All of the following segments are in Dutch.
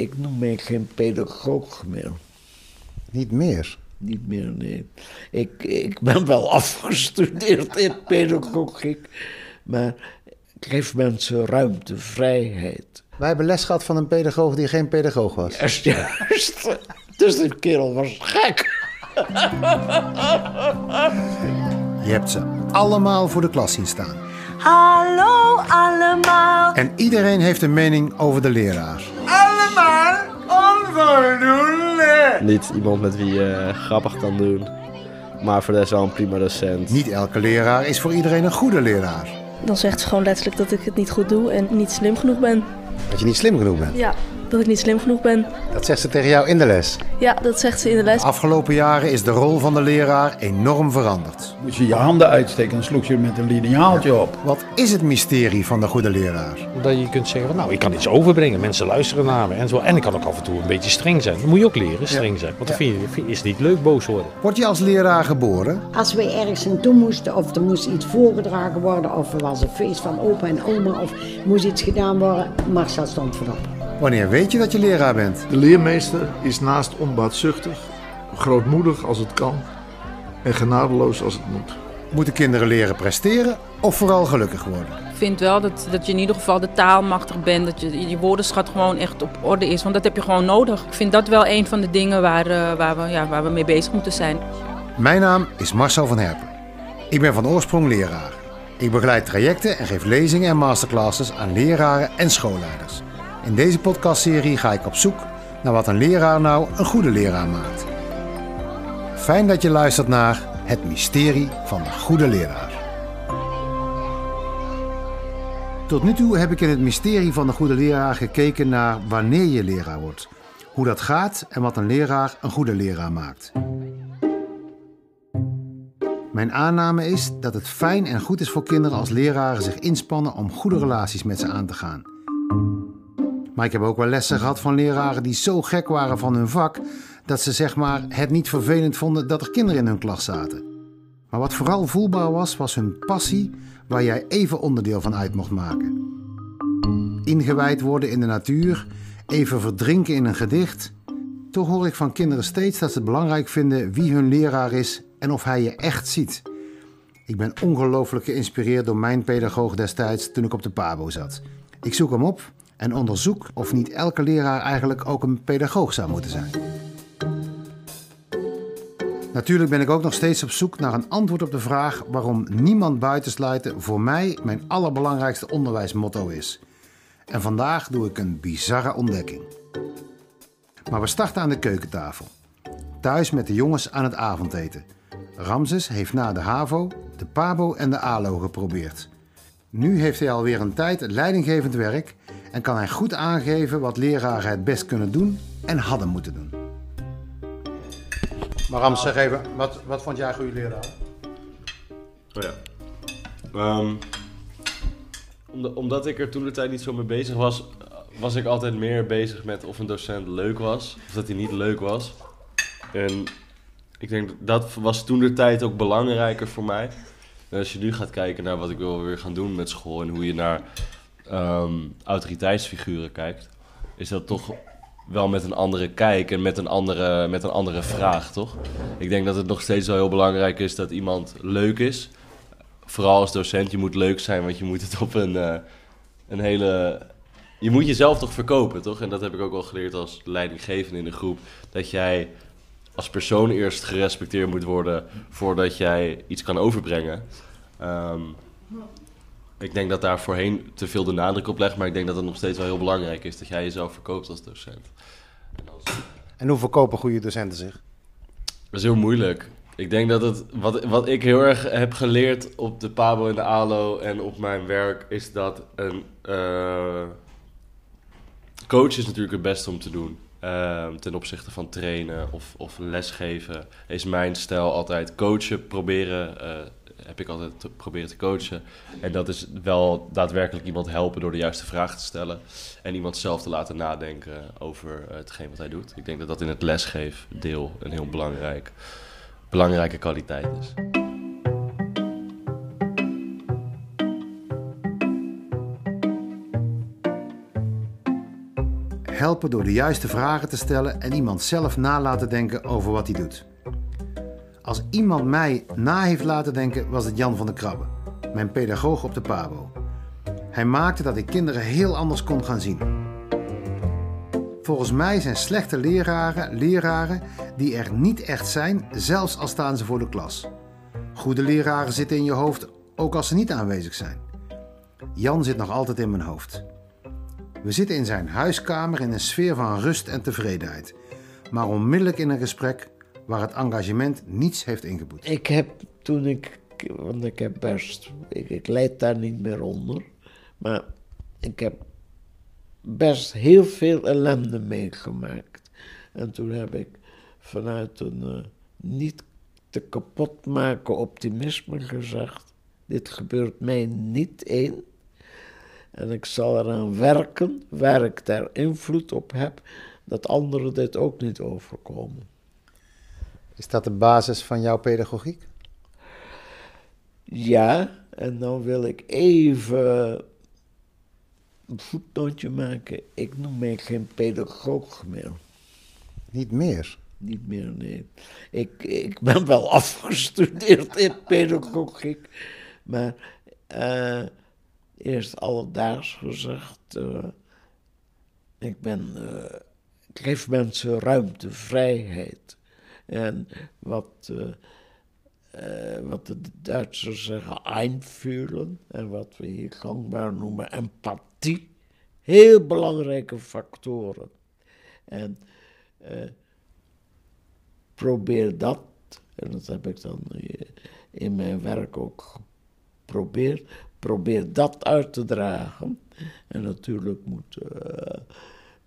ik noem mij geen pedagoog meer. Niet meer? Niet meer, nee. Ik, ik ben wel afgestudeerd in pedagogiek, maar ik geef mensen ruimte, vrijheid. Wij hebben les gehad van een pedagoog die geen pedagoog was. Juist, juist. Dus die kerel was gek. Je hebt ze allemaal voor de klas zien staan. Hallo allemaal. En iedereen heeft een mening over de leraar. Allemaal onvoldoende. Niet iemand met wie je grappig kan doen, maar voor de rest wel een prima docent. Niet elke leraar is voor iedereen een goede leraar. Dan zegt ze gewoon letterlijk dat ik het niet goed doe en niet slim genoeg ben. Dat je niet slim genoeg bent. Ja, dat ik niet slim genoeg ben. Dat zegt ze tegen jou in de les. Ja, dat zegt ze in de les. De afgelopen jaren is de rol van de leraar enorm veranderd. Moet je je handen uitsteken en sloeg je met een lineaaltje op. Wat is het mysterie van de goede leraar? Dat je kunt zeggen, van, nou, ik kan iets overbrengen, mensen luisteren naar me en zo. En ik kan ook af en toe een beetje streng zijn. Dat moet je ook leren, streng zijn. Want dan vind je, vind je- is het niet leuk boos worden. Word je als leraar geboren? Als we ergens naartoe moesten, of er moest iets voorgedragen worden, of er was een feest van opa en oma, of moest iets gedaan worden, Marcel stond voorop. Wanneer weet je dat je leraar bent? De leermeester is naast onbaatzuchtig, grootmoedig als het kan en genadeloos als het moet. Moeten kinderen leren presteren of vooral gelukkig worden? Ik vind wel dat, dat je in ieder geval de taalmachtig bent. Dat je, je woordenschat gewoon echt op orde is. Want dat heb je gewoon nodig. Ik vind dat wel een van de dingen waar, eh, waar, we, ja, waar we mee bezig moeten zijn. Mijn naam is Marcel van Herpen. Ik ben van oorsprong leraar. Ik begeleid trajecten en geef lezingen en masterclasses aan leraren en schoolleiders. In deze podcastserie ga ik op zoek naar wat een leraar nou een goede leraar maakt. Fijn dat je luistert naar Het Mysterie van de Goede Leraar. Tot nu toe heb ik in het mysterie van de goede leraar gekeken naar wanneer je leraar wordt, hoe dat gaat en wat een leraar een goede leraar maakt. Mijn aanname is dat het fijn en goed is voor kinderen als leraren zich inspannen om goede relaties met ze aan te gaan. Maar ik heb ook wel lessen gehad van leraren die zo gek waren van hun vak dat ze zeg maar het niet vervelend vonden dat er kinderen in hun klas zaten. Maar wat vooral voelbaar was, was hun passie waar jij even onderdeel van uit mocht maken. Ingewijd worden in de natuur, even verdrinken in een gedicht. Toch hoor ik van kinderen steeds dat ze belangrijk vinden wie hun leraar is en of hij je echt ziet. Ik ben ongelooflijk geïnspireerd door mijn pedagoog destijds toen ik op de PABO zat. Ik zoek hem op en onderzoek of niet elke leraar eigenlijk ook een pedagoog zou moeten zijn. Natuurlijk ben ik ook nog steeds op zoek naar een antwoord op de vraag waarom niemand buitensluiten voor mij mijn allerbelangrijkste onderwijsmotto is. En vandaag doe ik een bizarre ontdekking. Maar we starten aan de keukentafel. Thuis met de jongens aan het avondeten. Ramses heeft na de HAVO, de PABO en de ALO geprobeerd. Nu heeft hij alweer een tijd leidinggevend werk en kan hij goed aangeven wat leraren het best kunnen doen en hadden moeten doen. Maar zeg even, wat, wat vond jij een goede leraar? Oh ja. Ehm, omdat, omdat ik er toen de tijd niet zo mee bezig was, was ik altijd meer bezig met of een docent leuk was of dat hij niet leuk was. En ik denk dat was toen de tijd ook belangrijker voor mij. En als je nu gaat kijken naar wat ik wil weer gaan doen met school en hoe je naar ehm, autoriteitsfiguren kijkt, is dat toch wel met een andere kijk en met een andere, met een andere vraag, toch? Ik denk dat het nog steeds wel heel belangrijk is dat iemand leuk is. Vooral als docent, je moet leuk zijn, want je moet het op een, eh, een hele... Je moet jezelf toch verkopen, toch? En dat heb ik ook wel geleerd als leidinggevende in de groep. Dat jij als persoon eerst gerespecteerd moet worden voordat jij iets kan overbrengen. Ehm, ik denk dat daar voorheen te veel de nadruk op legt, maar ik denk dat het nog steeds wel heel belangrijk is dat jij jezelf verkoopt als docent. En hoe verkopen goede docenten zich? Dat is heel moeilijk. Ik denk dat het, wat, wat ik heel erg heb geleerd op de Pabo en de ALO en op mijn werk, is dat een eh, coach is natuurlijk het beste om te doen. Ehm, ten opzichte van trainen of, of lesgeven is mijn stijl altijd coachen, proberen, eh, heb ik altijd proberen te coachen. En dat is wel daadwerkelijk iemand helpen door de juiste vraag te stellen. En iemand zelf te laten nadenken over eh, hetgeen wat hij doet. Ik denk dat dat in het lesgeefdeel een heel belangrijk, belangrijke kwaliteit is. helpen door de juiste vragen te stellen en iemand zelf na laten denken over wat hij doet. Als iemand mij na heeft laten denken, was het Jan van der Krabbe, mijn pedagoog op de PABO. Hij maakte dat ik kinderen heel anders kon gaan zien. Volgens mij zijn slechte leraren leraren die er niet echt zijn, zelfs al staan ze voor de klas. Goede leraren zitten in je hoofd, ook als ze niet aanwezig zijn. Jan zit nog altijd in mijn hoofd. We zitten in zijn huiskamer in een sfeer van rust en tevredenheid, maar onmiddellijk in een gesprek waar het engagement niets heeft ingeboet. Ik heb toen ik, want ik heb best, ik, ik leid daar niet meer onder, maar ik heb best heel veel ellende meegemaakt. En toen heb ik vanuit een eh, niet te kapot maken optimisme gezegd: dit gebeurt mij niet één. En ik zal eraan werken, waar ik daar invloed op heb, dat anderen dit ook niet overkomen. Is dat de basis van jouw pedagogiek? Ja, en dan wil ik even een voetnootje maken. Ik noem mij geen pedagoog meer. Niet meer? Niet meer, nee. Ik, ik ben wel afgestudeerd in pedagogiek, maar uh, eerst alledaags gezegd, uh, ik ben, uh, ik geef mensen ruimte, vrijheid. En wat, wat de Duitsers zeggen, einfühlen, en wat we hier gangbaar noemen empathie, heel belangrijke factoren. En probeer dat, en dat heb ik dan in mijn werk ook geprobeerd, probeer dat uit te dragen. En natuurlijk moeten uh,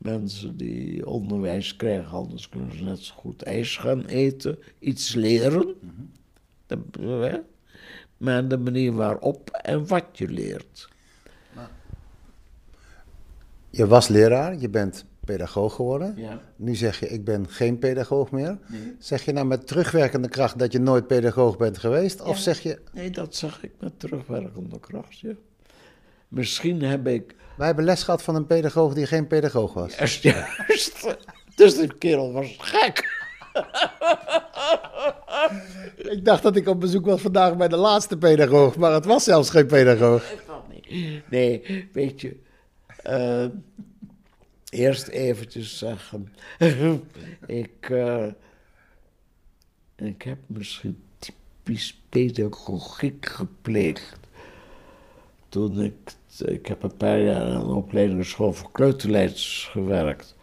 mensen die onderwijs krijgen, anders kunnen ze net zo goed ijs gaan eten, iets leren. De, maar de manier waarop en wat je leert. Je was leraar, je bent pedagoog geworden. Ja. Nu zeg je, ik ben geen pedagoog meer. Nee. Zeg je nou met terugwerkende kracht dat je nooit pedagoog bent geweest? Of zeg je... Nee, dat zeg ik met terugwerkende kracht, ja. Misschien heb ik... Wij hebben les gehad van een pedagoog die geen pedagoog was. Juist, juist. Dus die kerel was gek. ik dacht dat ik op bezoek was vandaag bij de laatste pedagoog, maar het was zelfs geen pedagoog. Nee, weet je... Uh, eerst eventjes zeggen. ik, uh, ik heb misschien typisch pedagogiek gepleegd. Toen ik, ik heb een paar jaar aan de opleidingsschool voor kleuterleiders gewerkt.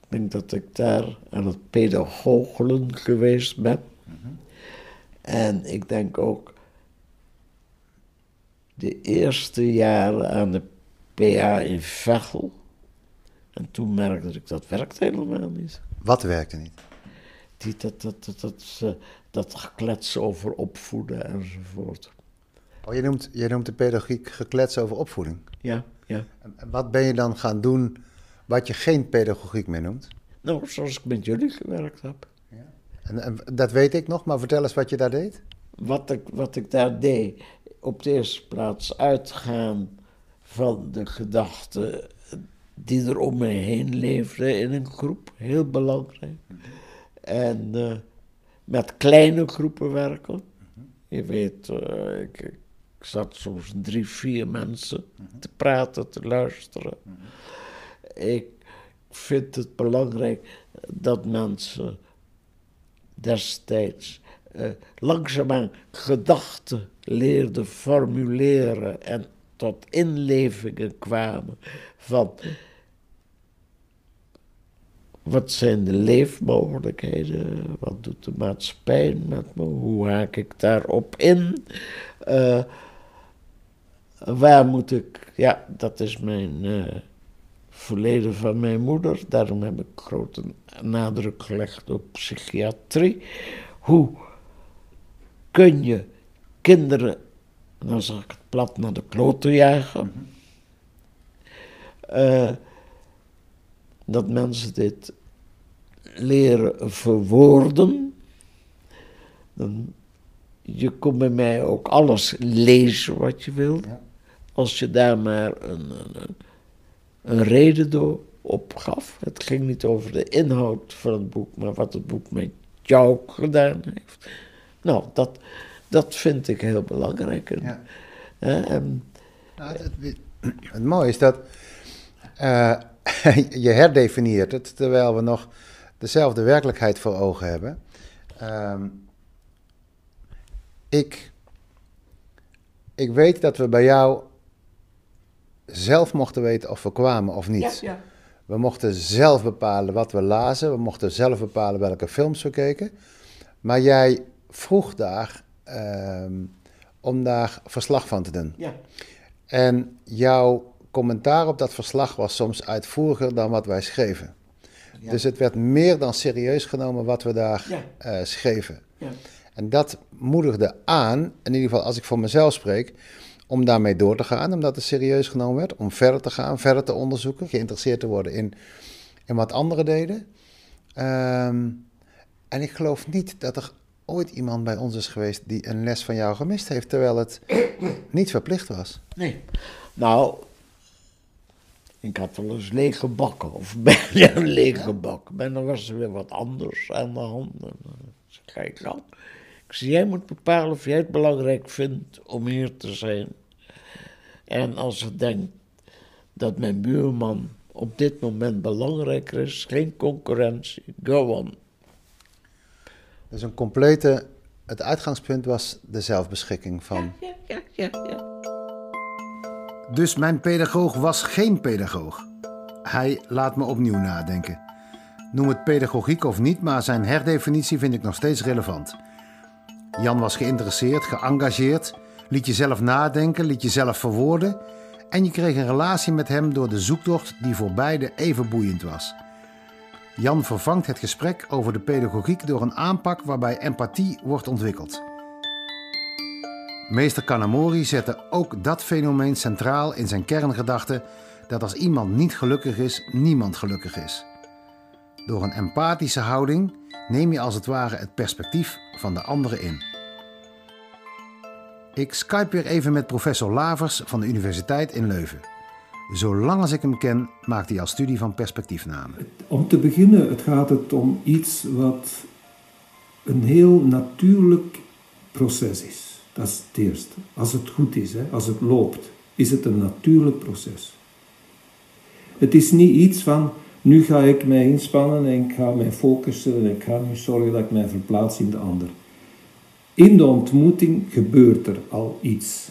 Ik denk dat ik daar aan het pedagogelen geweest ben. En ik denk ook de eerste jaren aan de PA in Vechel. En toen merkte ik dat werkt helemaal niet. Wat werkte niet? Die, dat, dat, dat, dat, dat, dat geklets over opvoeden enzovoort. Oh, je noemt, je noemt de pedagogiek geklets over opvoeding? Ja, ja. En wat ben je dan gaan doen wat je geen pedagogiek meer noemt? Nou, zoals ik met jullie gewerkt heb. Ja. En, en dat weet ik nog, maar vertel eens wat je daar deed. Wat ik, wat ik daar deed, op de eerste plaats uitgaan van de gedachte die er om mij heen leefden in een groep, heel belangrijk. En uh, met kleine groepen werken. Je weet, uh, ik, ik, zat soms drie, vier mensen te praten, te luisteren. Ik vind het belangrijk dat mensen destijds uh, langzaamaan gedachten leerden formuleren en tot inlevingen kwamen van wat zijn de leefmogelijkheden? Wat doet de maatschappij met me? Hoe haak ik daarop in? Uh, waar moet ik. Ja, dat is mijn uh, verleden van mijn moeder. Daarom heb ik grote nadruk gelegd op psychiatrie. Hoe kun je kinderen, dan zeg ik het plat, naar de kloten jagen? Uh, dat mensen dit leren verwoorden. Dan, je kon bij mij ook alles lezen wat je wilt. Als je daar maar een, een, een reden door opgaf. Het ging niet over de inhoud van het boek, maar wat het boek met jou gedaan heeft. Nou, dat, dat vind ik heel belangrijk. En, Ja. hè, en Nou, het, het- het mooie is dat eh, je herdefinieert het terwijl we nog dezelfde werkelijkheid voor ogen hebben. Ehm, ik, ik weet dat we bij jou zelf mochten weten of we kwamen of niet. Ja, ja. We mochten zelf bepalen wat we lazen, we mochten zelf bepalen welke films we keken. Maar jij vroeg daar ehm, om daar verslag van te doen. Ja. En jouw commentaar op dat verslag was soms uitvoeriger dan wat wij schreven. Ja. Dus het werd meer dan serieus genomen wat we daar Ja. eh, schreven. Ja. En dat moedigde aan, in ieder geval als ik voor mezelf spreek, om daarmee door te gaan, omdat het serieus genomen werd, om verder te gaan, verder te onderzoeken, geïnteresseerd te worden in, in wat anderen deden. Ehm, en ik geloof niet dat er ooit iemand bij ons is geweest die een les van jou gemist heeft, terwijl het niet verplicht was. Nee. Nou, ik had wel eens lege bakken, of bijna een lege bak. Maar dan was er weer wat anders aan de hand. En dan zei ik, nou, ik zei, jij moet bepalen of jij het belangrijk vindt om hier te zijn. En als je denkt dat mijn buurman op dit moment belangrijker is, geen concurrentie, go on. Dus een complete, het uitgangspunt was de zelfbeschikking van. Ja, ja, ja, ja. Dus mijn pedagoog was geen pedagoog. Hij laat me opnieuw nadenken. Noem het pedagogiek of niet, maar zijn herdefinitie vind ik nog steeds relevant. Jan was geïnteresseerd, geëngageerd, liet je zelf nadenken, liet je zelf verwoorden en je kreeg een relatie met hem door de zoektocht die voor beide even boeiend was. Jan vervangt het gesprek over de pedagogiek door een aanpak waarbij empathie wordt ontwikkeld. Meester Kanamori zette ook dat fenomeen centraal in zijn kerngedachte dat als iemand niet gelukkig is, niemand gelukkig is. Door een empathische houding neem je als het ware het perspectief van de andere in. Ik skype weer even met professor Lavers van de Universiteit in Leuven. Zolang als ik hem ken, maakt hij al studie van perspectiefname. Om te beginnen, het gaat het om iets wat een heel natuurlijk proces is. Dat is het eerste. Als het goed is, hè, als het loopt, is het een natuurlijk proces. Het is niet iets van, nu ga ik mij inspannen en ik ga mij focussen en ik ga nu zorgen dat ik mij verplaats in de ander. In de ontmoeting gebeurt er al iets.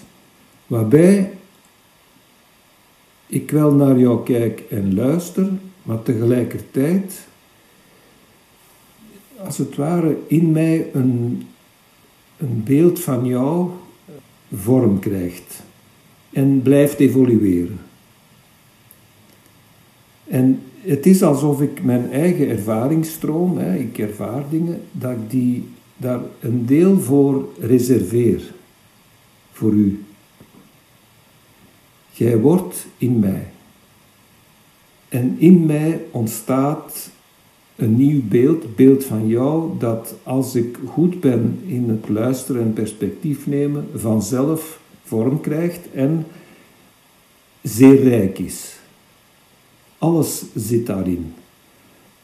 Waarbij ik wel naar jou kijk en luister, maar tegelijkertijd, als het ware, in mij een, een beeld van jou vorm krijgt en blijft evolueren. En het is alsof ik mijn eigen ervaringsstroom, hè, ik ervaar dingen, dat ik die, daar een deel voor reserveer. Voor u. Jij wordt in mij. En in mij ontstaat een nieuw beeld, beeld van jou, dat als ik goed ben in het luisteren en perspectief nemen, vanzelf vorm krijgt en zeer rijk is. Alles zit daarin.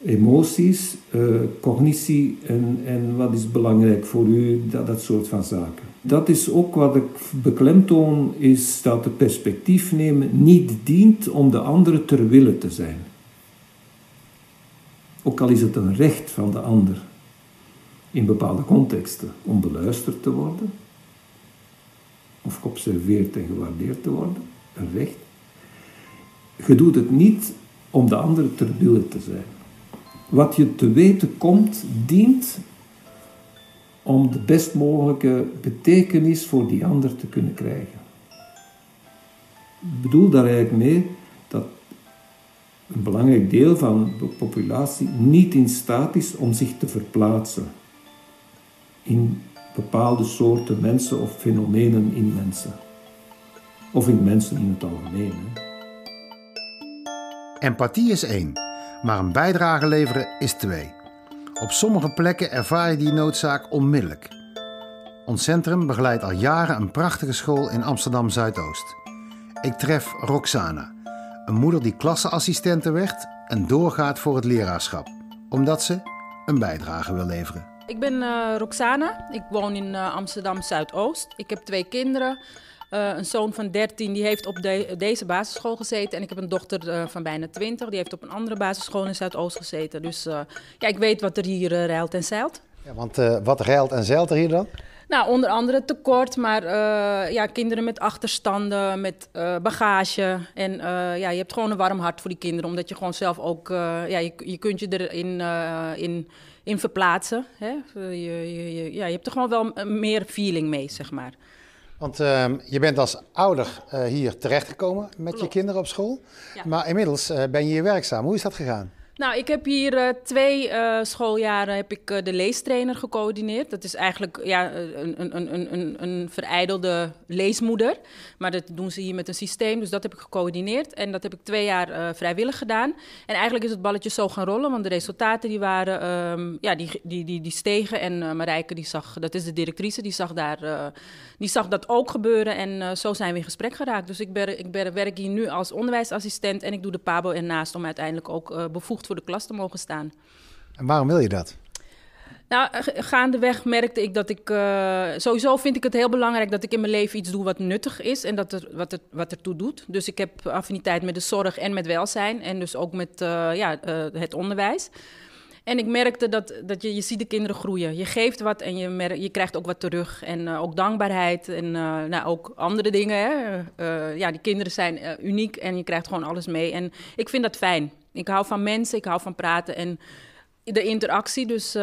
Emoties, eh, cognitie en, en wat is belangrijk voor u, dat, dat soort van zaken. Dat is ook wat ik beklemtoon, is dat het perspectief nemen niet dient om de andere ter wille te zijn. Ook al is het een recht van de ander in bepaalde contexten om beluisterd te worden, of geobserveerd en gewaardeerd te worden, een recht. Je doet het niet om de ander ter wille te zijn. Wat je te weten komt, dient om de best mogelijke betekenis voor die ander te kunnen krijgen. Ik bedoel daar eigenlijk mee dat een belangrijk deel van de populatie niet in staat is om zich te verplaatsen in bepaalde soorten mensen of fenomenen in mensen. Of in mensen in het algemeen. Empathie is één, maar een bijdrage leveren is twee. Op sommige plekken ervaar je die noodzaak onmiddellijk. Ons centrum begeleidt al jaren een prachtige school in Amsterdam Zuidoost. Ik tref Roxana, een moeder die klasseassistente werd en doorgaat voor het leraarschap, omdat ze een bijdrage wil leveren. Ik ben uh, Roxana. Ik woon in uh, Amsterdam Zuidoost. Ik heb twee kinderen. Uh, een zoon van 13 die heeft op de, deze basisschool gezeten. En ik heb een dochter van bijna 20. Die heeft op een andere basisschool in Zuidoost gezeten. Dus ja, ik weet wat er hier ruilt en zeilt. Ja, want wat ruilt en zeilt er hier dan? Nou, onder andere tekort, maar ja, kinderen met achterstanden, met bagage. En ja, je hebt gewoon een warm hart voor die kinderen, omdat je gewoon zelf ook, ja, je, je kunt je erin in, in verplaatsen. Hè? Je, je, ja, je hebt er gewoon wel meer feeling mee, zeg maar. Want uh, je bent als ouder uh, hier terechtgekomen met je kinderen op school. Ja. Maar inmiddels uh, ben je hier werkzaam. Hoe is dat gegaan? Nou, ik heb hier uh, twee uh, schooljaren heb ik, uh, de leestrainer gecoördineerd. Dat is eigenlijk ja, een, een, een, een, verijdelde leesmoeder. Maar dat doen ze hier met een systeem, dus dat heb ik gecoördineerd. En dat heb ik twee jaar vrijwillig gedaan. En eigenlijk is het balletje zo gaan rollen, want de resultaten die waren, um, ja, die, die, die, die stegen. En Marijke, die zag, dat is de directrice, die zag, daar, die zag dat ook gebeuren. En zo zijn we in gesprek geraakt. Dus ik, ben, ik ben, werk hier nu als onderwijsassistent en ik doe de PABO ernaast om uiteindelijk ook bevoegd voor de klas te mogen staan. En waarom wil je dat? Nou, gaandeweg merkte ik dat ik. Uh, sowieso vind ik het heel belangrijk dat ik in mijn leven iets doe wat nuttig is en dat er, wat, er, wat ertoe doet. Dus ik heb affiniteit met de zorg en met welzijn en dus ook met uh, ja, uh, het onderwijs. En ik merkte dat, dat je, je ziet de kinderen groeien. Je geeft wat en je, merkt, je krijgt ook wat terug. En ook dankbaarheid en nou, ook andere dingen. Hè. ja, die kinderen zijn uniek en je krijgt gewoon alles mee. En ik vind dat fijn. Ik hou van mensen, ik hou van praten en de interactie. Dus uh,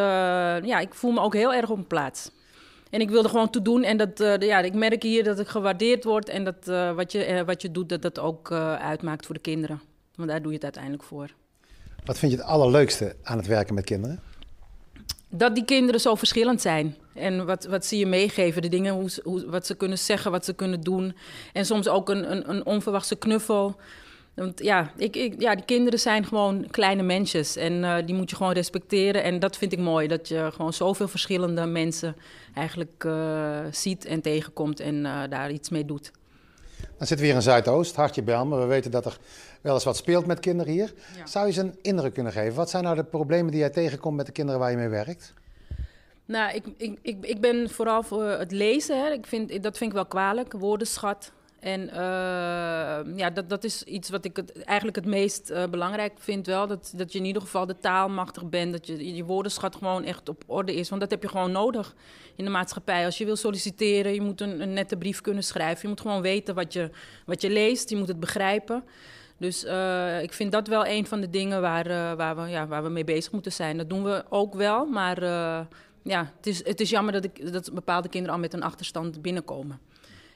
ja, ik voel me ook heel erg op mijn plaats. En ik wilde gewoon toe doen. En dat, uh, ja, ik merk hier dat ik gewaardeerd word. En dat uh, wat, je, wat je doet, dat dat ook uitmaakt voor de kinderen. Want daar doe je het uiteindelijk voor. Wat vind je het allerleukste aan het werken met kinderen? Dat die kinderen zo verschillend zijn. En wat, wat ze je meegeven, de dingen, hoe, hoe, wat ze kunnen zeggen, wat ze kunnen doen. En soms ook een, een, een onverwachte knuffel. Want ja, ik, ik, ja, die kinderen zijn gewoon kleine mensjes en uh, die moet je gewoon respecteren. En dat vind ik mooi, dat je gewoon zoveel verschillende mensen eigenlijk uh, ziet en tegenkomt en uh, daar iets mee doet. Dan zitten we hier in Zuidoost, Hartje Belmen. We weten dat er wel eens wat speelt met kinderen hier. Ja. Zou je ze een indruk kunnen geven? Wat zijn nou de problemen die jij tegenkomt met de kinderen waar je mee werkt? Nou, ik, ik, ik, ik ben vooral voor het lezen. Hè. Ik vind, dat vind ik wel kwalijk. Woordenschat, en uh, ja, dat, dat is iets wat ik het, eigenlijk het meest uh, belangrijk vind wel. Dat, dat je in ieder geval de taalmachtig bent. Dat je, je woordenschat gewoon echt op orde is. Want dat heb je gewoon nodig in de maatschappij. Als je wil solliciteren, je moet een, een nette brief kunnen schrijven. Je moet gewoon weten wat je, wat je leest. Je moet het begrijpen. Dus uh, ik vind dat wel een van de dingen waar, waar, we, ja, waar we mee bezig moeten zijn. Dat doen we ook wel. Maar ja, het is, het is jammer dat, ik, dat bepaalde kinderen al met een achterstand binnenkomen.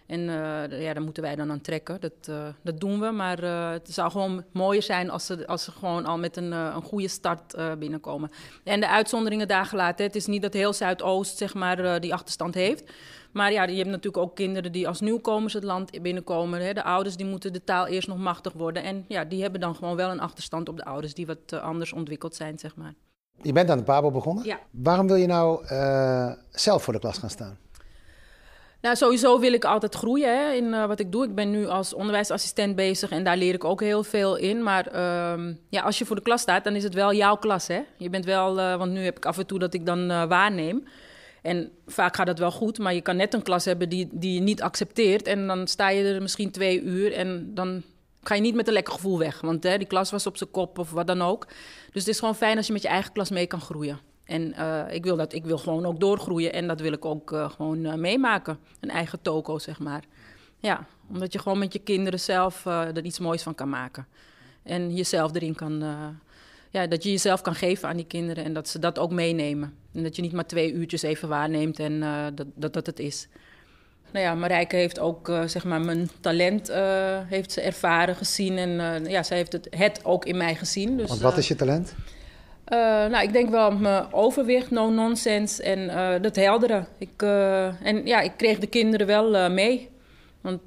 En uh, ja, daar moeten wij dan aan trekken. Dat, uh, dat doen we. Maar uh, het zou gewoon mooier zijn als ze, als ze gewoon al met een, een goede start binnenkomen. En de uitzonderingen daar gelaten. Het is niet dat heel Zuidoost zeg maar, die achterstand heeft. Maar ja, je hebt natuurlijk ook kinderen die als nieuwkomers het land binnenkomen. Hè. De ouders die moeten de taal eerst nog machtig worden. En ja, die hebben dan gewoon wel een achterstand op de ouders die wat anders ontwikkeld zijn, zeg maar. Je bent aan de PABO begonnen. Ja. Waarom wil je nou zelf voor de klas gaan staan? Nou, sowieso wil ik altijd groeien hè, in uh, wat ik doe. Ik ben nu als onderwijsassistent bezig en daar leer ik ook heel veel in. Maar uh, ja, als je voor de klas staat, dan is het wel jouw klas. Hè? Je bent wel, uh, want nu heb ik af en toe dat ik dan uh, waarneem. En vaak gaat dat wel goed, maar je kan net een klas hebben die, die je niet accepteert. En dan sta je er misschien twee uur en dan ga je niet met een lekker gevoel weg. Want hè, die klas was op zijn kop of wat dan ook. Dus het is gewoon fijn als je met je eigen klas mee kan groeien. En uh, ik, wil dat, ik wil gewoon ook doorgroeien en dat wil ik ook uh, gewoon uh, meemaken. Een eigen toko, zeg maar. Ja, omdat je gewoon met je kinderen zelf er iets moois van kan maken. En jezelf erin kan... ja, dat je jezelf kan geven aan die kinderen en dat ze dat ook meenemen. En dat je niet maar twee uurtjes even waarneemt en dat, dat dat het is. Nou ja, Marijke heeft ook, zeg maar, mijn talent heeft ze ervaren, gezien. En ja, zij heeft het, het ook in mij gezien. Dus, Want wat is je talent? Uh, nou, ik denk wel mijn overwicht, no nonsense en uh, dat heldere. Ik, uh, en ja, ik kreeg de kinderen wel mee. Want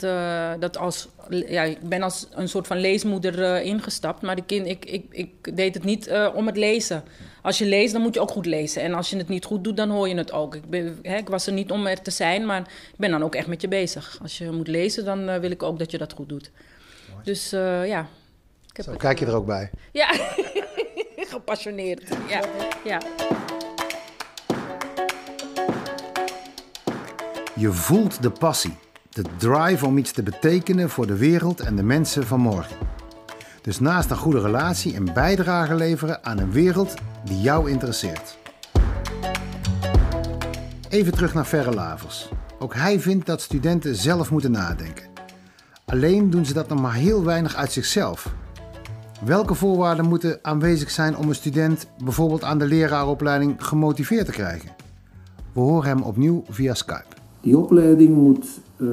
dat als, ja, ik ben als een soort van leesmoeder ingestapt. Maar de kind, ik, ik, ik deed het niet om het lezen. Als je leest, dan moet je ook goed lezen. En als je het niet goed doet, dan hoor je het ook. Ik, ben, hè, ik was er niet om er te zijn, maar ik ben dan ook echt met je bezig. Als je moet lezen, dan wil ik ook dat je dat goed doet. Dus ja, heb Zo het, kijk je eh, er ook bij. Ja, gepassioneerd. Ja, ja. Je voelt de passie, de drive om iets te betekenen voor de wereld en de mensen van morgen. Dus naast een goede relatie een bijdrage leveren aan een wereld die jou interesseert. Even terug naar Verre Lavers. Ook hij vindt dat studenten zelf moeten nadenken. Alleen doen ze dat nog maar heel weinig uit zichzelf. Welke voorwaarden moeten aanwezig zijn om een student bijvoorbeeld aan de leraaropleiding gemotiveerd te krijgen? We horen hem opnieuw via Skype. Die opleiding moet, eh,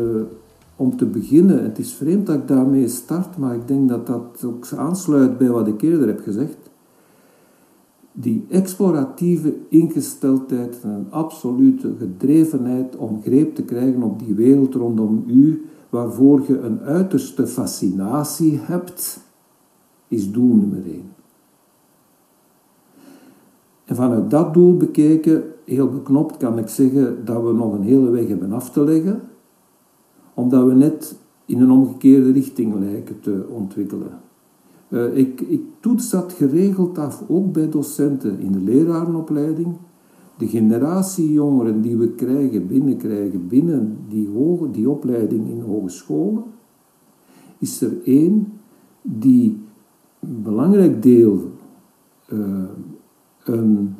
om te beginnen, het is vreemd dat ik daarmee start, maar ik denk dat dat ook aansluit bij wat ik eerder heb gezegd. Die exploratieve ingesteldheid en een absolute gedrevenheid om greep te krijgen op die wereld rondom u, waarvoor je een uiterste fascinatie hebt, is doel nummer één. En vanuit dat doel bekeken, heel beknopt, kan ik zeggen dat we nog een hele weg hebben af te leggen, omdat we net in een omgekeerde richting lijken te ontwikkelen. Uh, ik, ik toets dat geregeld af, ook bij docenten in de lerarenopleiding. De generatie jongeren die we krijgen, binnenkrijgen binnen die, hoge, die opleiding in hogescholen, is er één die belangrijk deel uh, een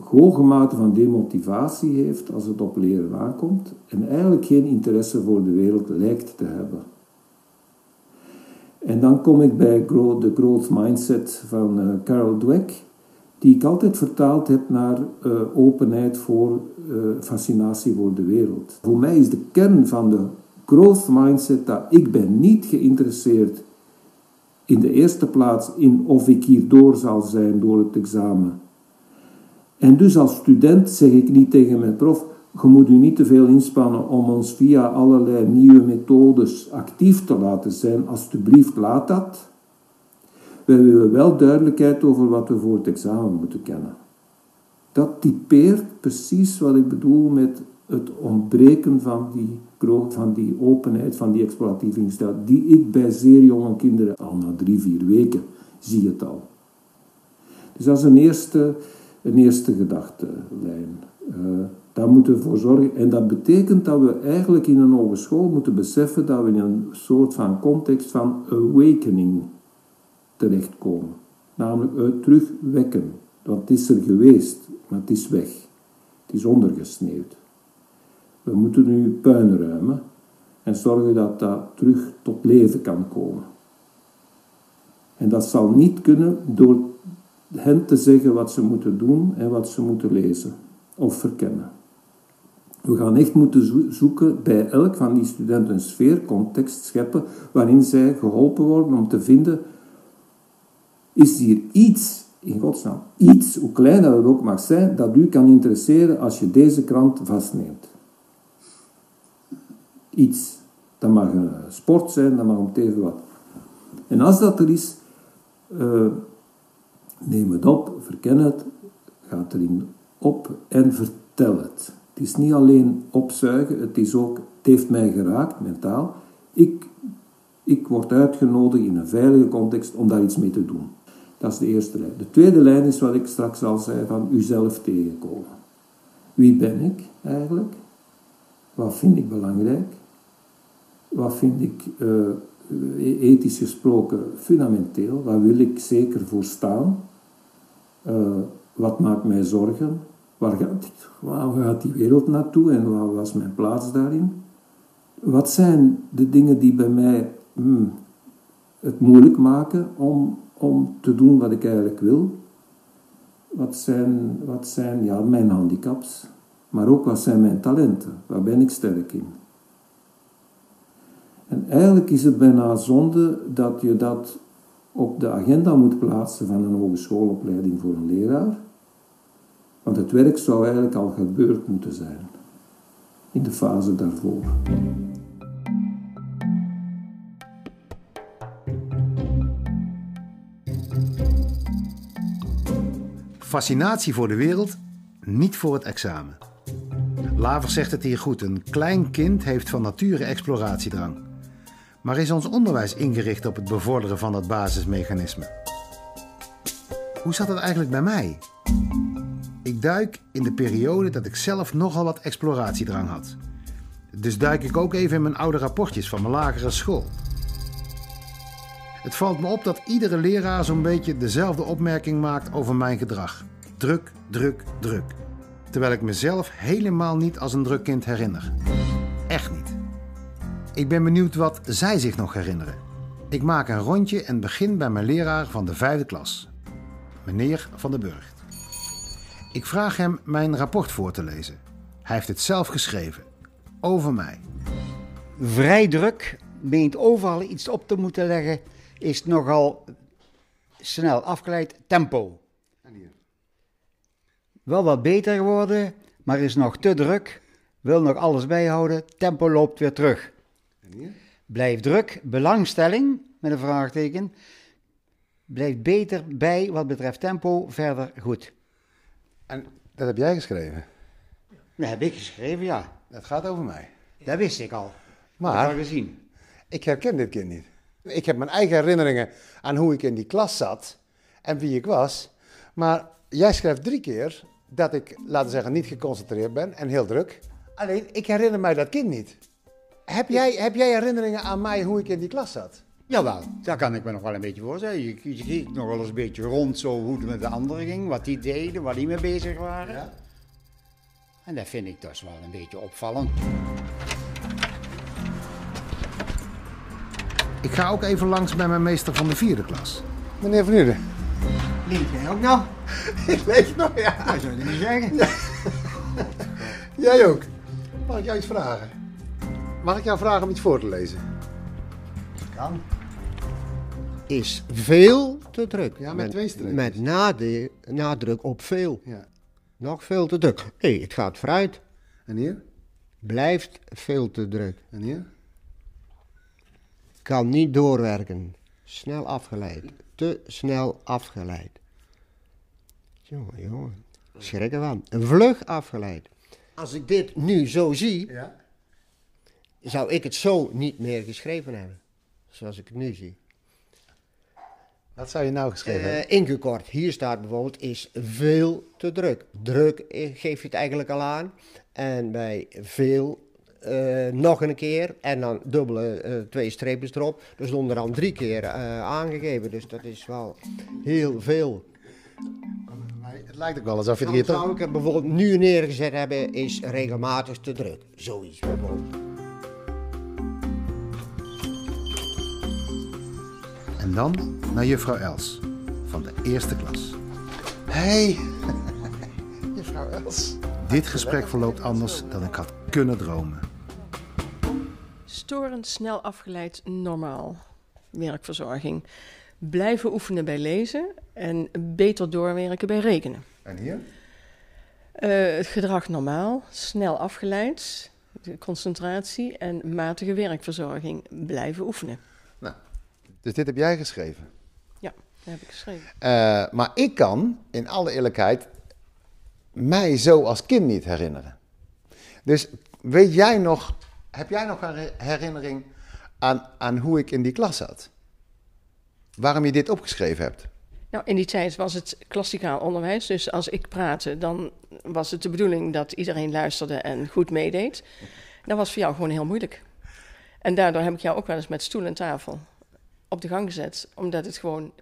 hoge mate van demotivatie heeft als het op leren aankomt en eigenlijk geen interesse voor de wereld lijkt te hebben. En dan kom ik bij de growth mindset van uh, Carol Dweck, die ik altijd vertaald heb naar uh, openheid voor fascinatie voor de wereld. Voor mij is de kern van de growth mindset dat ik ben niet geïnteresseerd in de eerste plaats in of ik hierdoor zal zijn door het examen. En dus als student zeg ik niet tegen mijn prof, je moet u niet te veel inspannen om ons via allerlei nieuwe methodes actief te laten zijn. Alsjeblieft, laat dat. Wij willen wel duidelijkheid over wat we voor het examen moeten kennen. Dat typeert precies wat ik bedoel met het ontbreken van die, van die openheid, van die exploratieve ingesteldheid, die ik bij zeer jonge kinderen al na drie, vier weken zie het al. Dus dat is een eerste, een eerste gedachtenlijn. Uh, daar moeten we voor zorgen. En dat betekent dat we eigenlijk in een hogeschool moeten beseffen dat we in een soort van context van awakening terechtkomen. Namelijk het terugwekken. Het is er geweest, maar het is weg. Het is ondergesneeuwd. We moeten nu puin ruimen en zorgen dat dat terug tot leven kan komen. En dat zal niet kunnen door hen te zeggen wat ze moeten doen en wat ze moeten lezen of verkennen. We gaan echt moeten zoeken bij elk van die studenten een sfeer, context scheppen, waarin zij geholpen worden om te vinden, is hier iets, in godsnaam, iets, hoe klein dat het ook mag zijn, dat u kan interesseren als je deze krant vastneemt. Iets. Dat mag een sport zijn, dat mag om even wat. En als dat er is, uh, neem het op, verken het, ga erin op en vertel het. Het is niet alleen opzuigen, het is ook, het heeft mij geraakt mentaal. Ik, ik word uitgenodigd in een veilige context om daar iets mee te doen. Dat is de eerste lijn. De tweede lijn is wat ik straks al zei, van uzelf tegenkomen. Wie ben ik eigenlijk? Wat vind ik belangrijk? Wat vind ik uh, ethisch gesproken fundamenteel? Waar wil ik zeker voor staan? Uh, wat maakt mij zorgen? Waar gaat, waar gaat die wereld naartoe en waar was mijn plaats daarin? Wat zijn de dingen die bij mij hmm, het moeilijk maken om, om te doen wat ik eigenlijk wil? Wat zijn, wat zijn ja, mijn handicaps? Maar ook wat zijn mijn talenten? Waar ben ik sterk in? En eigenlijk is het bijna zonde dat je dat op de agenda moet plaatsen van een hogeschoolopleiding voor een leraar. Want het werk zou eigenlijk al gebeurd moeten zijn. In de fase daarvoor. Fascinatie voor de wereld, niet voor het examen. Laver zegt het hier goed: een klein kind heeft van nature exploratiedrang. Maar is ons onderwijs ingericht op het bevorderen van dat basismechanisme? Hoe zat het eigenlijk bij mij? Ik duik in de periode dat ik zelf nogal wat exploratiedrang had. Dus duik ik ook even in mijn oude rapportjes van mijn lagere school. Het valt me op dat iedere leraar zo'n beetje dezelfde opmerking maakt over mijn gedrag. Druk, druk, druk. Terwijl ik mezelf helemaal niet als een druk kind herinner. Ik ben benieuwd wat zij zich nog herinneren. Ik maak een rondje en begin bij mijn leraar van de vijfde klas, meneer Van den Burgt. Ik vraag hem mijn rapport voor te lezen. Hij heeft het zelf geschreven. Over mij. Vrij druk, meent overal iets op te moeten leggen, is nogal snel afgeleid tempo. Wel wat beter geworden, maar is nog te druk, wil nog alles bijhouden, tempo loopt weer terug. Blijf druk, belangstelling, met een vraagteken, blijft beter bij wat betreft tempo, verder goed. En dat heb jij geschreven? Dat heb ik geschreven, ja. Dat gaat over mij. Dat wist ik al. Dat Maar ik gezien. ik herken dit kind niet. Ik heb mijn eigen herinneringen aan hoe ik in die klas zat en wie ik was. Maar jij schrijft drie keer dat ik, laten we zeggen, niet geconcentreerd ben en heel druk. Alleen, ik herinner mij dat kind niet. Heb jij, heb jij herinneringen aan mij hoe ik in die klas zat? Jawel, daar kan ik me nog wel een beetje voorstellen. Je, je ging nog wel eens een beetje rond zo hoe het met de anderen ging, wat die deden, waar die mee bezig waren. En dat vind ik dus wel een beetje opvallend. Ik ga ook even langs bij mijn meester van de vierde klas. Meneer Van Uden. Leef jij ook nog? Ik leef nog, ja. Dat zou je niet zeggen. Jij ook. Mag ik jou iets vragen? Mag ik jou vragen om iets voor te lezen? Kan. Is veel te druk. Ja, met twee streepjes. Met nade- nadruk op veel. Ja. Nog veel te druk. Hé, het gaat vooruit. En hier? Blijft veel te druk. En hier? Kan niet doorwerken. Snel afgeleid. Te snel afgeleid. Jongen, jongen. Schrik ervan. Vlug afgeleid. Als ik dit nu zo zie, Ja. Zou ik het zo niet meer geschreven hebben. Zoals ik het nu zie. Wat zou je nou geschreven hebben? Eh ingekort, hier staat bijvoorbeeld, is veel te druk. Druk eh, geef je het eigenlijk al aan. En bij veel eh, nog een keer en dan dubbele twee streepjes erop. Dus onder dan drie keer aangegeven. Dus dat is wel heel veel. Het lijkt ook wel alsof je Dan hier zou toch... ik het bijvoorbeeld nu neergezet hebben, is regelmatig te druk. Zoiets bijvoorbeeld. Dan naar juffrouw Els van de eerste klas. Hey, juffrouw Els. Dit gesprek verloopt anders dan ik had kunnen dromen. Storend, snel afgeleid, normaal. Werkverzorging. Blijven oefenen bij lezen en beter doorwerken bij rekenen. En hier? Eh, het gedrag normaal, snel afgeleid, de concentratie en matige werkverzorging. Blijven oefenen. Dus dit heb jij geschreven. Ja, dat heb ik geschreven. Eh, maar ik kan, in alle eerlijkheid, mij zo als kind niet herinneren. Dus weet jij nog, heb jij nog een herinnering aan, aan hoe ik in die klas zat? Waarom je dit opgeschreven hebt? Nou, in die tijd was het klassikaal onderwijs. Dus als ik praatte, dan was het de bedoeling dat iedereen luisterde en goed meedeed. Dat was voor jou gewoon heel moeilijk. En daardoor heb ik jou ook wel eens met stoel en tafel op de gang gezet, omdat het gewoon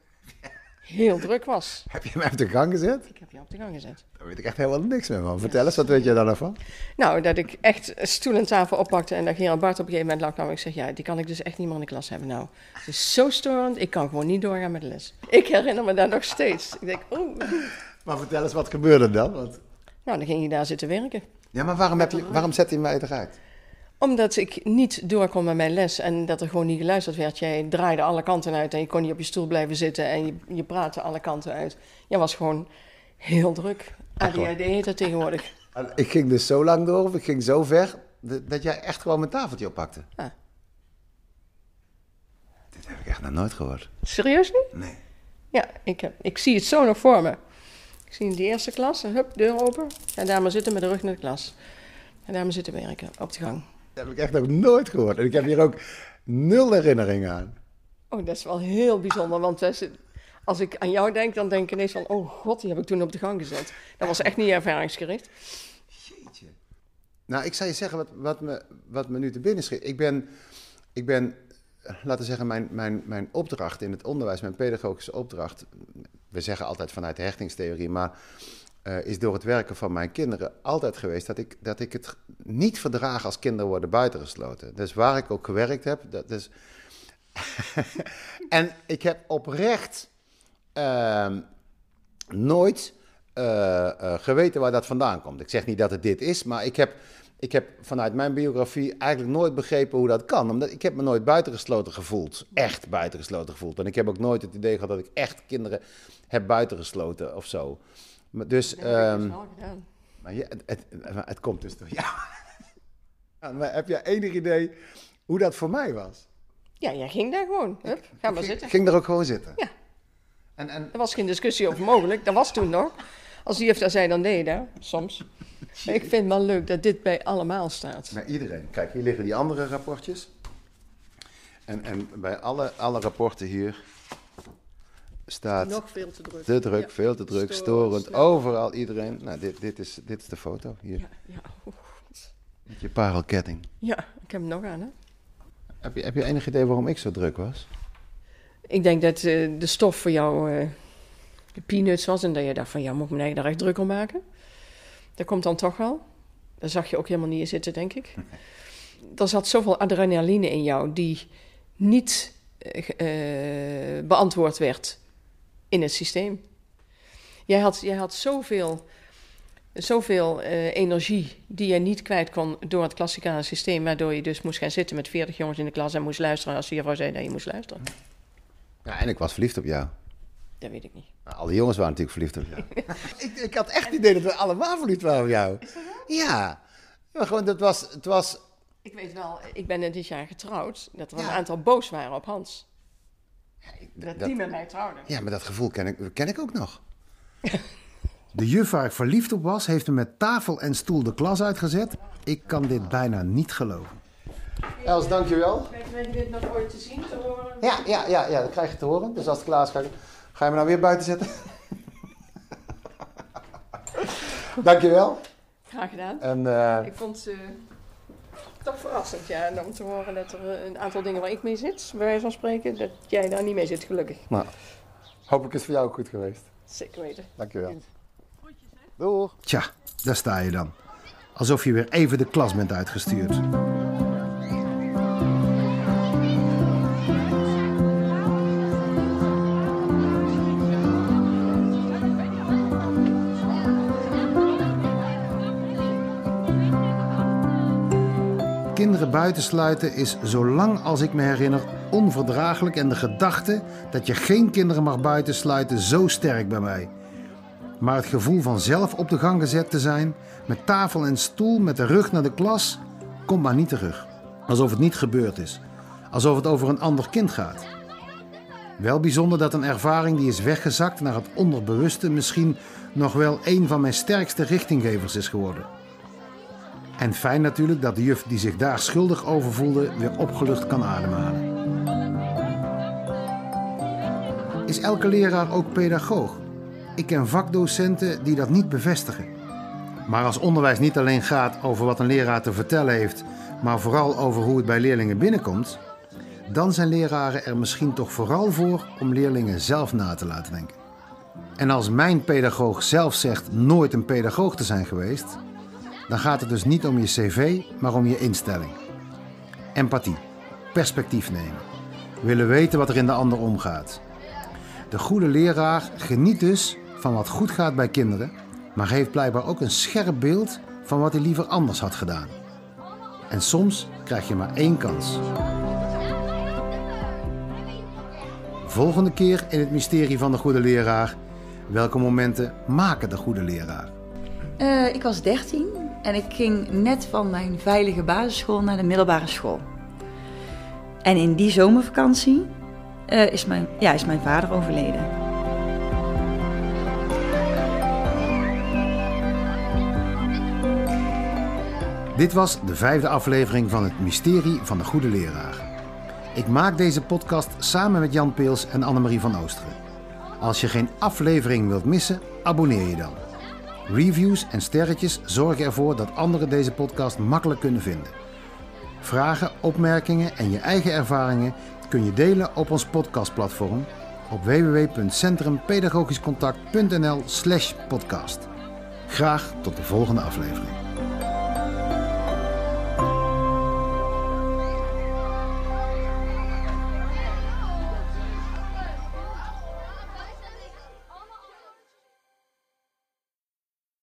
heel druk was. Heb je mij op de gang gezet? Ik heb jou op de gang gezet. Daar weet ik echt helemaal niks meer van. Vertel eens, wat weet je daar nog van? Nou, dat ik echt stoel en tafel oppakte en dat Gerard Bart op een gegeven moment lag kwam. Ik zeg, ja, die kan ik dus echt niet meer in de klas hebben. Nou, het is zo storend, ik kan gewoon niet doorgaan met de les. Ik herinner me dat nog steeds. Ik denk, oh. Maar vertel eens, wat gebeurde dan? Want... Nou, dan ging je daar zitten werken. Ja, maar waarom, heb je, waarom zet hij mij eruit? Omdat ik niet door kon met mijn les en dat er gewoon niet geluisterd werd. Jij draaide alle kanten uit en je kon niet op je stoel blijven zitten en je, je praatte alle kanten uit. Jij was gewoon heel druk. ADHD heet dat tegenwoordig. En Ik ging dus zo lang door, of ik ging zo ver, dat jij echt gewoon mijn tafeltje oppakte. Ah. Dit heb ik echt nog nooit gehoord. Serieus niet? Nee. Ja, ik, heb, ik zie het zo nog voor me. Ik zie in die eerste klas, hup, deur open. En daar maar zitten met de rug naar de klas. En daar maar zitten werken, op de gang. Dat heb ik echt nog nooit gehoord. En ik heb hier ook Nul herinnering aan. Oh, dat is wel heel bijzonder. Want als- ik aan jou denk, dan denk ik ineens van... Oh god, die heb ik toen op de gang gezet. Dat was echt niet ervaringsgericht. Nou, ik zou je zeggen wat, wat, me, wat me nu te binnen schiet. Ik ben, ik ben laten we zeggen, mijn, mijn, mijn opdracht in het onderwijs, mijn pedagogische opdracht... We zeggen altijd vanuit de hechtingstheorie, maar eh, is door het werken van mijn kinderen altijd geweest... Dat ik, dat ik het niet verdraag als kinderen worden buitengesloten. Dus waar ik ook gewerkt heb, dat is... en ik heb oprecht ehm, nooit eh, eh, geweten waar dat vandaan komt. Ik zeg niet dat het dit is, maar ik heb, ik heb vanuit mijn biografie eigenlijk nooit begrepen hoe dat kan. Omdat ik heb me nooit buitengesloten gevoeld. Echt buitengesloten gevoeld. En ik heb ook nooit het idee gehad dat ik echt kinderen heb buitengesloten of zo. Maar dus, Dat heb ik dus ehm, maar ja, het, het, het komt dus door jou. Ja, maar heb jij enig idee hoe dat voor mij was? Ja, jij ging daar gewoon. Hup, ga maar zitten. Ik ging er ook gewoon zitten. Ja. En, en... Er was geen discussie over mogelijk. Dat was toen nog. Als die heeft dat zei, dan deed je dat. Soms. Maar ik vind het wel leuk dat dit bij allemaal staat. Bij iedereen. Kijk, hier liggen die andere rapportjes. En, en bij alle, alle rapporten hier staat... Nog veel te druk. Te druk, Ja. veel te druk, Storend. Overal, iedereen. Nou, dit, dit, is, dit is de foto hier. Ja, ja. oh. Met je parelketting. ja, ik heb hem nog aan, hè. Heb je, heb je enig idee waarom ik zo druk was? Ik denk dat eh, de stof voor jou eh, de peanuts was en dat je dacht van, ja, moet ik me eigenlijk daar echt druk om maken? Dat komt dan toch wel. Daar zag je ook helemaal niet in zitten, denk ik. er zat zoveel adrenaline in jou die niet eh, beantwoord werd in het systeem. Jij had, jij had zoveel, zoveel eh, energie die je niet kwijt kon door het klassikale systeem, waardoor je dus moest gaan zitten met 40 jongens in de klas en moest luisteren als de juffrouw zei dat je moest luisteren. Ja, en ik was verliefd op jou. Dat weet ik niet. Nou, alle jongens waren natuurlijk verliefd op jou. ik, ik had echt het idee dat we allemaal verliefd waren op jou. Ja. Maar gewoon, dat was, het was... Ik weet wel, ik ben dit jaar getrouwd, dat er een aantal boos waren op Hans. Dat, dat- die met mij trouwde. Ja, maar dat gevoel ken ik, ken ik ook nog. De juf waar ik verliefd op was, heeft me met tafel en stoel de klas uitgezet. Ik kan dit bijna niet geloven. Els, dankjewel. Krijg je dit nog ooit te zien, te horen? Ja, ja, ja, ja, dat krijg je te horen. Dus als het klaar is, ga, ik- ga je me nou weer buiten zetten? dankjewel. Graag gedaan. En, eh, Ik vond eh, toch verrassend, ja, en om te horen dat er eh, een aantal dingen waar ik mee zit, bij wijze van spreken, dat jij daar niet mee zit, gelukkig. Nou, hopelijk is het voor jou ook goed geweest. Zeker weten. Dankjewel. Doeg. Tja, daar sta je dan. Alsof je weer even de klas bent uitgestuurd. Kinderen buitensluiten is, zolang als ik me herinner, onverdraaglijk. En de gedachte dat je geen kinderen mag buitensluiten zo sterk bij mij. Maar het gevoel van zelf op de gang gezet te zijn, met tafel en stoel, met de rug naar de klas, komt maar niet terug. Alsof het niet gebeurd is. Alsof het over een ander kind gaat. Wel bijzonder dat een ervaring die is weggezakt naar het onderbewuste misschien nog wel een van mijn sterkste richtinggevers is geworden. En fijn natuurlijk dat de juf die zich daar schuldig over voelde weer opgelucht kan ademhalen. Is elke leraar ook pedagoog? Ik ken vakdocenten die dat niet bevestigen. Maar als onderwijs niet alleen gaat over wat een leraar te vertellen heeft, maar vooral over hoe het bij leerlingen binnenkomt, dan zijn leraren er misschien toch vooral voor om leerlingen zelf na te laten denken. En als mijn pedagoog zelf zegt nooit een pedagoog te zijn geweest, dan gaat het dus niet om je cv, maar om je instelling. Empathie, perspectief nemen, willen weten wat er in de ander omgaat. De goede leraar geniet dus van wat goed gaat bij kinderen, maar heeft blijkbaar ook een scherp beeld van wat hij liever anders had gedaan. En soms krijg je maar één kans. Volgende keer in het mysterie van de goede leraar. Welke momenten maken de goede leraar? Eh, ik was 13 en ik ging net van mijn veilige basisschool naar de middelbare school. En in die zomervakantie eh, is, mijn, ja, is mijn vader overleden. Dit was de vijfde aflevering van het mysterie van de goede leraar. Ik maak deze podcast samen met Jan Peels en Annemarie van Oosteren. Als je geen aflevering wilt missen, abonneer je dan. Reviews en sterretjes zorgen ervoor dat anderen deze podcast makkelijk kunnen vinden. Vragen, opmerkingen en je eigen ervaringen kun je delen op ons podcastplatform op www.centrumpedagogischcontact.nl/podcast. Graag tot de volgende aflevering.